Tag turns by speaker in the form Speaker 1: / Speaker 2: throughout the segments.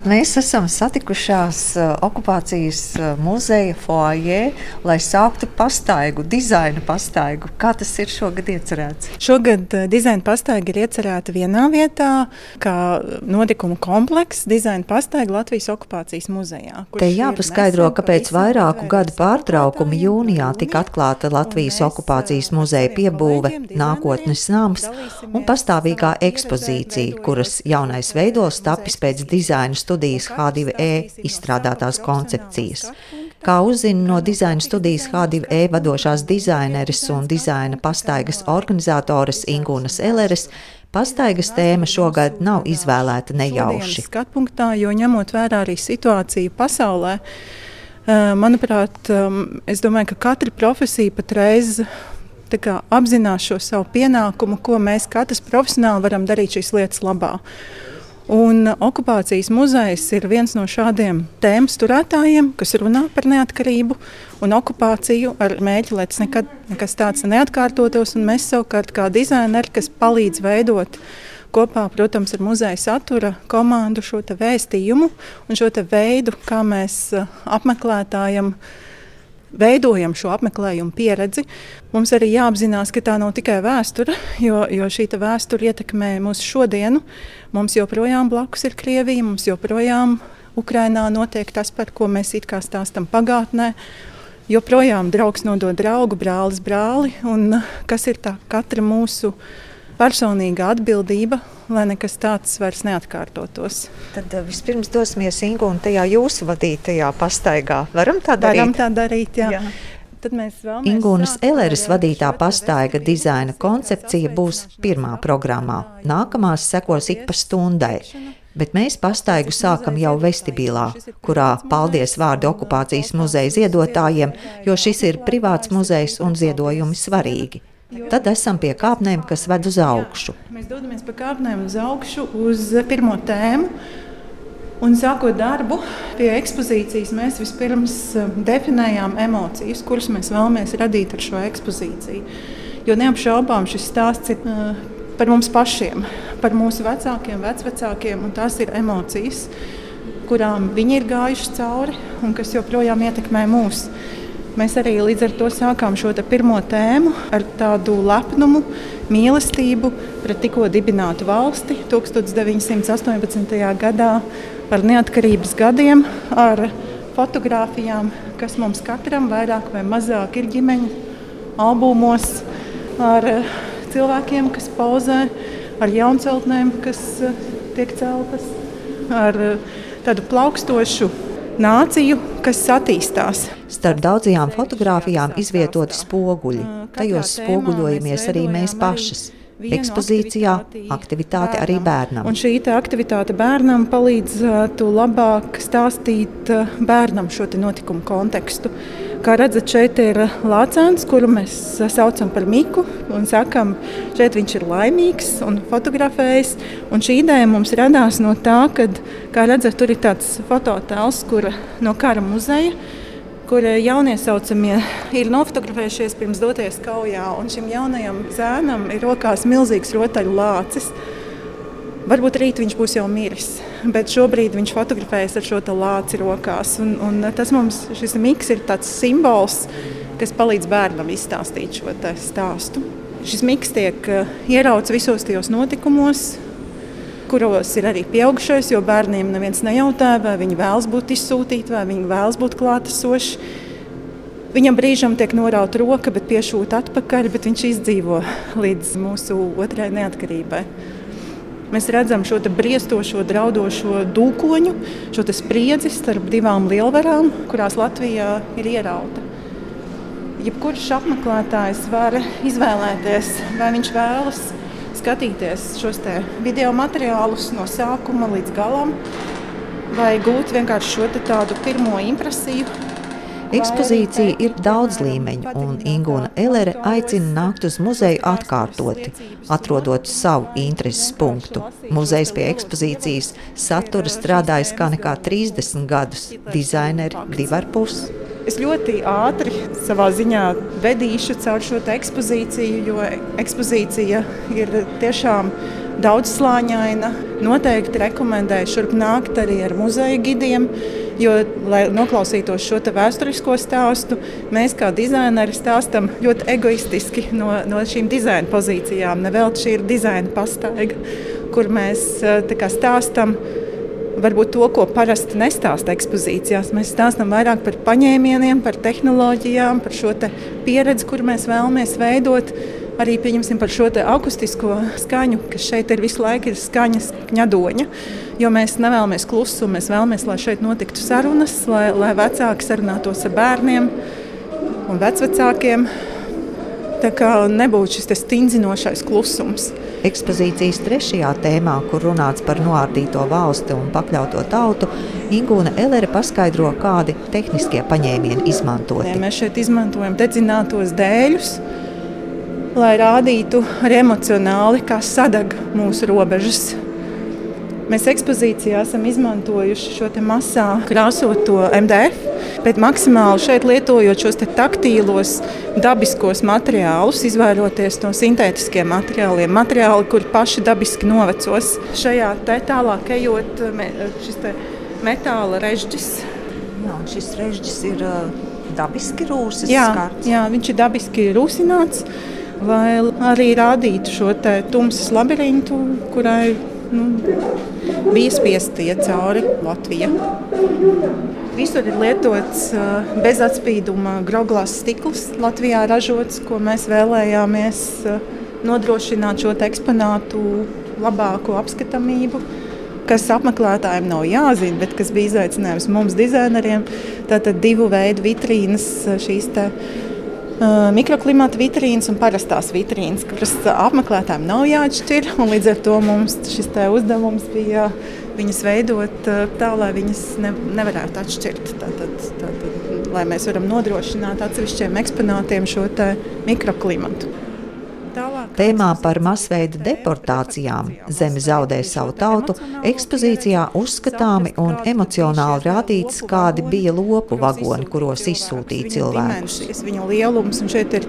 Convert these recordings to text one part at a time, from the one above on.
Speaker 1: Mēs esam satikušās uh, okupācijas uh, muzeja foajē, lai sāktu pastaigu, dizaina pastaigu. Kā tas ir šogad iecerēts?
Speaker 2: Šogad uh, dizaina pastaiga ir iecerēta vienā vietā, kā notikuma komplekss dizaina pastaiga Latvijas okupācijas muzejā.
Speaker 1: Te jāpaskaidro, kāpēc vairāku gadu pārtraukumu jūnijā tika atklāta Latvijas okupācijas muzeja piebūve, nākotnes nams un pastāvīgā ekspozīcija, kuras jaunais veidos tapis pēc dizaina studijas H2E izstrādātās koncepcijas. Kā uzzina no dizaina studijas H2E vadošās dizaineris un dizaina pastaigas organizatoras Ingūnas Eleres, pastaigas tēma šogad nav izvēlēta nejauši.
Speaker 2: Skatpunktā, jo ņemot vērā arī situāciju pasaulē, eh, manuprāt, um, es domāju, ka katra profesija patreiz kā, apzinās šo savu pienākumu, ko mēs katrs profesionāli varam darīt šīs lietas labā. Un okupācijas muzejs ir viens no šādiem tēmas turētājiem, kas runā par neatkarību un okupāciju ar mērķi, lai tas nekad nekas tāds neatkārtotos. Mēs savukārt kā dizaineri, kas palīdz veidot kopā, protams, ar muzeja satura komandu šo vēstījumu un šo veidu, kā mēs apmeklētājiem veidojam šo apmeklējumu pieredzi, mums arī jāapzinās, ka tā nav tikai vēsture, jo, jo šī vēsture ietekmē mūsu šodienu. Mums joprojām blakus ir Krievija, mums joprojām Ukrainā notiek tas, par ko mēs it kā stāstam pagātnē. Joprojām draugs nodod draugu, brālis brāli, un kas ir tā katra mūsu personīga atbildība lai nekas tāds vairs neatkārtotos.
Speaker 1: Tad uh, vispirms dosimies Ingu un tajā jūsu vadītajā pastaigā. Varam tā darīt?
Speaker 2: Varam tā darīt, jā. jā.
Speaker 1: Ingūnas Eleres vadītā pastaiga dizaina koncepcija būs pirmā programmā. Nākamās sekos ik pa stundai. Bet mēs pastaigu sākam jau vestibilā, kurā paldies vārdu okupācijas muzeja ziedotājiem, jo šis ir privāts muzejs un ziedojumi svarīgi. Tad esam pie kāpnēm, kas ved uz augšu.
Speaker 2: Jā, mēs dodamies pa kāpnēm uz augšu, uz pirmo tēmu. Un sākot darbu pie ekspozīcijas, mēs vispirms um, definējām emocijas, kuras mēs vēlamies radīt ar šo ekspozīciju. Jo neapšaubām šis stāsts ir uh, par mums pašiem, par mūsu vecākiem, vecvecākiem, un tās ir emocijas, kurām viņi ir gājuši cauri un kas joprojām ietekmē mūsu. Mēs arī līdz ar to sākām šo pirmo tēmu ar tādu lepnumu, mīlestību pret tikko dibinātu valsti 1918. gadā, ar neatkarības gadiem, ar fotografijām, kas mums katram vairāk vai mazāk ir ģimeņa albumos, ar cilvēkiem, kas pozē, ar jaunceltnēm, kas eh, tiek celtas, ar eh, tādu plaukstošu nāciju, kas attīstās.
Speaker 1: Starp daudzajām fotografijām izvietoti spoguļi. Tajos spoguļojamies arī mēs pašas. Ekspozīcijā aktivitāte arī bērnam.
Speaker 2: Un šī aktivitāte bērnam palīdzētu labāk stāstīt bērnam šo notikumu kontekstu. Kā redzat, šeit ir lācēns, kuru mēs saucam par Miku. Sakām, šeit viņš ir laimīgs un fotografējis. Un šī ideja mums radās no tā, ka, kā redzat, tur ir tāds fototēls, kur no kara muzeja kur jauniesaucamie ir nofotografējušies pirms doties kaujā. Šim jaunajam zēnam ir rokās milzīgs rotaļu lācis. Varbūt rīt viņš būs jau miris, bet šobrīd viņš fotografējas ar šo lāci rokās. Un, un tas mums, šis miks ir tāds simbols, kas palīdz bērnam izstāstīt šo stāstu. Šis miks tiek uh, ierauts visos tajos notikumos, kuros ir arī pieaugušais, jo bērniem neviens nejautā, vai viņi vēlas būt izsūtīti, vai viņi vēlas būt klātesoši. Viņam brīžam tiek norauta roka, bet piešūta atpakaļ, bet viņš izdzīvo līdz mūsu otrai neatkarībai. Mēs redzam šo briestošo, draudošo dūkoņu, šo spriedzi starp divām lielvarām, kurās Latvijā ir ierauta. Jebkurš apmeklētājs var izvēlēties, vai viņš vēlas skatīties šos video materiālus no sākuma līdz galam, vai gūt vienkārši šo tādu pirmo impresiju.
Speaker 1: Ekspozīcija ir daudz līmeņu, un Ingūna Elere aicina nākt uz muzeju atkārtoti, atrodot savu intereses punktu. Muzejs pie ekspozīcijas satura strādājis kā nekā 30 gadus, dizaineri divi ar pusi.
Speaker 2: Es ļoti ātri savā ziņā vedīšu caur šo ekspozīciju, jo ekspozīcija ir tiešām daudzslāņaina. Noteikti rekomendēju šurp nākt arī ar muzeja gidiem. Jo, lai noklausītos šo vēsturisko stāstu, mēs kā dizaineri stāstām ļoti egoistiski no, no šīm dizaina pozīcijām. Nevelti šī ir dizaina pastaiga, kur mēs kā, stāstām varbūt to, ko parasti nestāsta ekspozīcijās. Mēs stāstām vairāk par paņēmieniem, par tehnoloģijām, par šo pieredzi, kur mēs vēlamies veidot. Arī par šo akustisko skaņu, kas šeit ir visu laiku, ir skaņas kņadoņa. Jo mēs nevēlamies klusumu, mēs vēlamies, lai šeit notiktu sarunas, lai, lai vecāki sarunātos ar bērniem un vecvecākiem. Tā kā nebūtu šis stingzinošais klusums.
Speaker 1: Ekspozīcijas trešajā tēmā, kur runāts par noārdīto valsti un pakļauto tautu, Ingūna Elere paskaidro, kādi tehniskie paņēmieni izmantoti.
Speaker 2: Mēs šeit izmantojam dedzinātos dēļus, lai rādītu arī emocionāli, kā sadeg mūsu robežas Mēs ekspozīcijā esam izmantojuši šo masā krāsoto MDF, bet maksimāli šeit lietojot šos taktīlos, dabiskos materiālus, izvairoties no sintētiskiem materiāliem, materiāli, kur paši dabiski novecos. Šajā te tālāk ejot, šis te metāla režģis.
Speaker 1: Jā, šis režģis ir dabiski rūsis.
Speaker 2: Jā, skarts. jā, viņš ir dabiski rūsināts, lai arī rādītu šo tumsas labirintu, kurai nu, bija spiesta iet cauri Latvijai. Visur ir lietots uh, bezatspīduma groglās stikls, Latvijā ražots, ko mēs vēlējāmies uh, nodrošināt šo eksponātu labāko apskatāmību kas apmeklētājiem nav jāzina, bet kas bija izaicinājums mums, dizaineriem. Tātad divu veidu vitrīnas, uh, šīs mikroklimata vitrīnas un parastās vitrīnas, kuras apmeklētājiem nav jāatšķir. Līdz ar to mums šis uzdevums bija viņas veidot tā, lai viņas ne, nevarētu atšķirt. Tātad, tātad, lai mēs varam nodrošināt atsevišķiem eksponātiem šo mikroklimatu.
Speaker 1: Tēmā par masveida deportācijām Zeme zaudē savu tautu ekspozīcijā uzskatāmi un emocionāli rādīts, kādi bija lopu vagoni, kuros izsūtīja cilvēkus.
Speaker 2: Viņa lielums un šeit ir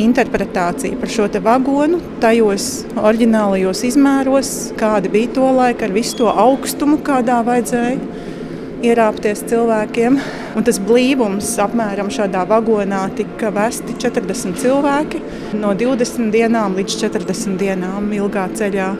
Speaker 2: interpretācija par šo vagonu, tajos oriģinālajos izmēros, kādi bija to laika ar visu to augstumu, kādā vajadzēja ierāpties cilvēkiem. Un tas blīvums apmēram šādā vagonā tika vesti 40 cilvēki no 20 dienām līdz 40 dienām ilgā ceļā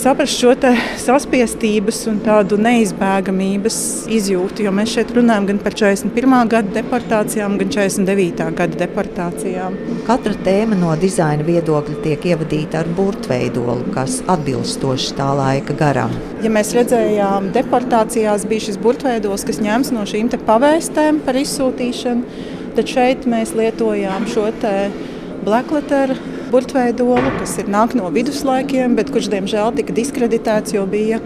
Speaker 2: saprast šo saspiestības un tādu neizbēgamības izjūtu. Jo mēs šeit runājam gan par 41. gada deportācijām, gan 49. gada deportācijām.
Speaker 1: Katra tēma no dizaina viedokļa tiek ievadīta ar burtveidolu, kas atbilstoši tā laika garam.
Speaker 2: Ja mēs redzējām, deportācijās bija šis burtveidols, kas ņemts no šīm pavēstēm par izsūtīšanu, tad šeit mēs lietojām šo black letter burtveidolu, kas ir nāk no viduslaikiem, bet kurš diemžēl tika diskreditēts, jo bija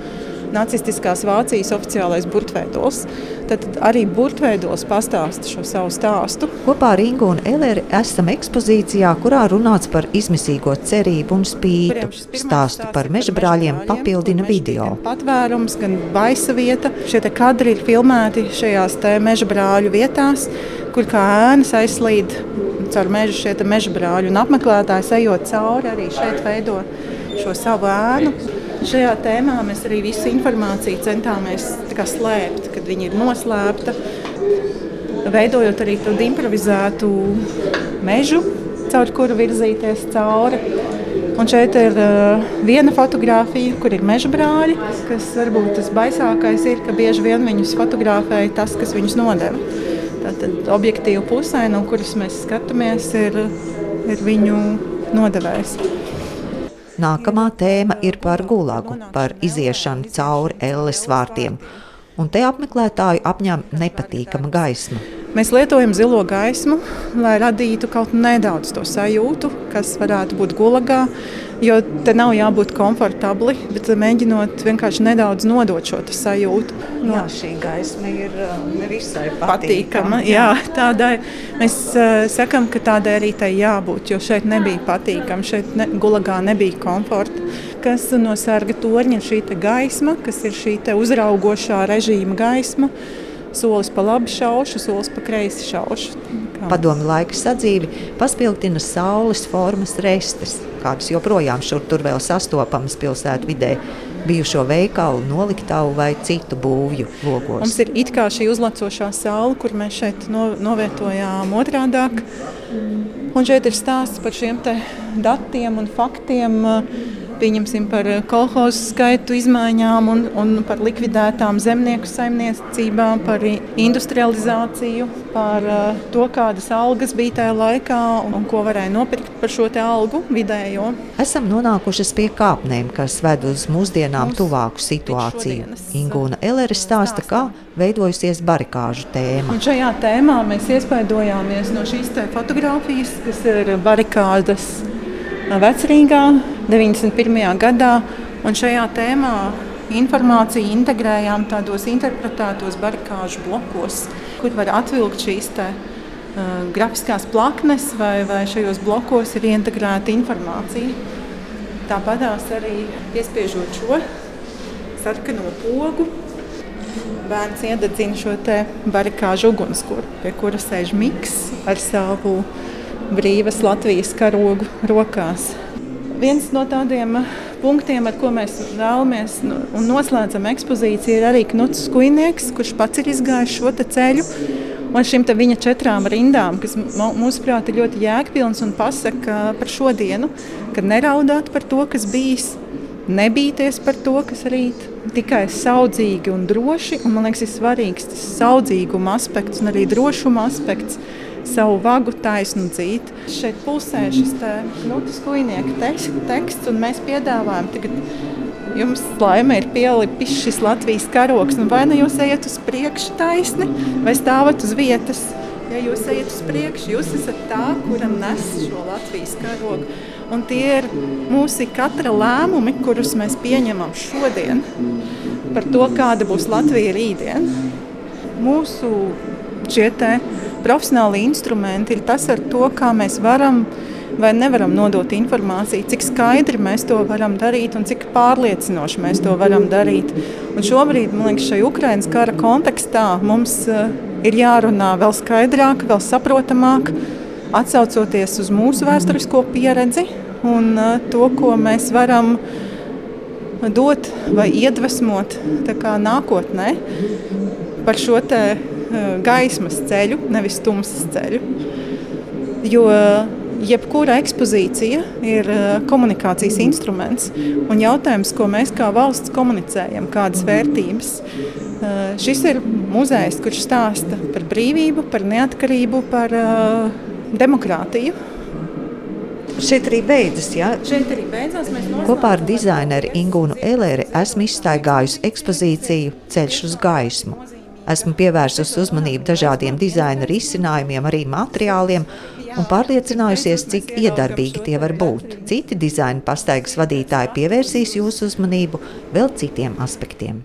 Speaker 2: nacistiskās Vācijas oficiālais burtveidols. Tad arī burtveidols pastāsta šo savu stāstu.
Speaker 1: Kopā ar Ingu un Eleri esam ekspozīcijā, kurā runāts par izmisīgo cerību un spītu. Stāstu par meža brāļiem papildina video.
Speaker 2: Patvērums, gan baisa vieta. Šie kadri ir filmēti šajās meža brāļu vietās, kur kā ēnas aizslīd caur mežu šie meža brāļi. Un apmeklētājs ejot cauri arī šeit veido šo savu ēnu. Šajā tēmā mēs arī visu informāciju centāmies slēpt, kad viņi ir noslēpta. Veidojot arī tādu improvizētu mežu, caur kuru virzīties cauri. Un šeit ir uh, viena fotografija, kur ir meža brāļi. Kas varbūt tas baisākais ir, ka bieži vien viņus fotografēja tas, kas viņus nodeva. Tātad objektīva pusē, no kuras mēs skatāmies, ir, ir viņu nodevējs.
Speaker 1: Nākamā tēma ir par gulagu, par iziešanu cauri elles vārtiem. Un te apmeklētāju apņem nepatīkama gaisma.
Speaker 2: Mēs lietojam zilo gaismu, lai radītu kaut nedaudz to sajūtu, kas varētu būt gulagā. Jo te nav jābūt komfortabli, bet mēģinot vienkārši nedaudz nodot šo sajūtu.
Speaker 1: No, jā, šī gaisma ir uh, nevisai patīkama.
Speaker 2: patīkama jā, tādai mēs uh, sakām, ka tādai arī tai jābūt, jo šeit nebija patīkami, šeit ne, gulagā nebija komforta. Kas no sarga torņa ir šī gaisma, kas ir šī uzraugošā režīma gaisma solis pa labi šaušu, solis pa kreisi šaušu.
Speaker 1: Padomu laika sadzīvi paspildina saules formas restes, kādas joprojām šur tur vēl sastopamas pilsētu vidē bijušo veikalu, noliktavu vai citu būvju logos.
Speaker 2: Mums ir it kā šī uzlacošā saule, kur mēs šeit no, novietojām otrādāk. Un šeit ir stāsts par šiem datiem un faktiem pieņemsim par eh, kolhozu skaitu izmaiņām un, un par likvidētām zemnieku saimniecībām, par industrializāciju, par uh, to, kādas algas bija tajā laikā un, ko varēja nopirkt par šo algu vidējo.
Speaker 1: Esam nonākušas pie kāpnēm, kas ved uz mūsdienām Mums tuvāku situāciju. Ingūna Elere stāsta, kā veidojusies barikāžu tēma.
Speaker 2: Un šajā tēmā mēs iespaidojāmies no šīs fotografijas, kas ir barikādas Vecrīgā 91. gadā. Un šajā tēmā informāciju integrējām tādos interpretētos barikāžu blokos, kur var atvilkt šīs uh, grafiskās plaknes, vai, vai šajos blokos ir integrēta informācija. Tāpat arī piespiežot šo sarkano pogu, bērns iededzina šo barikāžu ugunskura, pie kura sēž miks ar savu brīvas Latvijas karogu rokās. Viens no tādiem punktiem, ar ko mēs vēlamies un noslēdzam ekspozīciju, ir arī Knuts Skujnieks, kurš pats ir izgājis šo ceļu. Un šīm viņa četrām rindām, kas mūsuprāt ir ļoti jēgpilnas un pasaka par šodienu, kad neraudāt par to, kas bijis, nebīties par to, kas rīt, tikai saudzīgi un droši. Un, man liekas, ir svarīgs tas saudzīguma aspekts un arī drošuma aspekts savu vagu taisnu dzīt. Šeit pulsē šis Knutas kujnieka teksts, un mēs piedāvājam tagad jums laime ir pielipis šis Latvijas karoks. Nu, vai nu jūs ejat uz priekšu taisni, vai stāvat uz vietas? Ja jūs ejat uz priekšu, jūs esat tā, kuram nes šo Latvijas karogu. Un tie ir mūsu katra lēmumi, kurus mēs pieņemam šodien par to, kāda būs Latvija rītdien. Mūsu šie profesionāli instrumenti ir tas, to, kā mēs varam vai nevaram nodot informāciju, cik skaidri mēs to varam darīt un cik pārliecinoši mēs to varam darīt. Un šobrīd, man liekas, šajā Ukraiņas kara kontekstā mums uh, ir jārunā vēl skaidrāk, vēl saprotamāk, atsaucoties uz mūsu vēsturisko pieredzi un uh, to, ko mēs varam dot vai iedvesmot nākotnē par šo Eh, gaismas ceļu, nevis tumsas ceļu. Jo jebkura ekspozīcija ir komunikācijas instruments un jautājums, ko mēs kā valsts komunicējam, kādas vērtības. Šis ir muzejs, kurš stāsta par brīvību, par neatkarību, par demokrātiju.
Speaker 1: Šeit arī beidzas. Ja?
Speaker 2: Šeit arī beidzās.
Speaker 1: Kopā ar dizaineru Ingūnu Elēri esmu izstaigājusi ekspozīciju Ceļš uz gaismu. Esmu pievērsusi uzmanību dažādiem dizaina risinājumiem, arī materiāliem un pārliecinājusies, cik iedarbīgi tie var būt. Citi dizaina pastaigas vadītāji pievērsīs jūsu uzmanību vēl citiem aspektiem.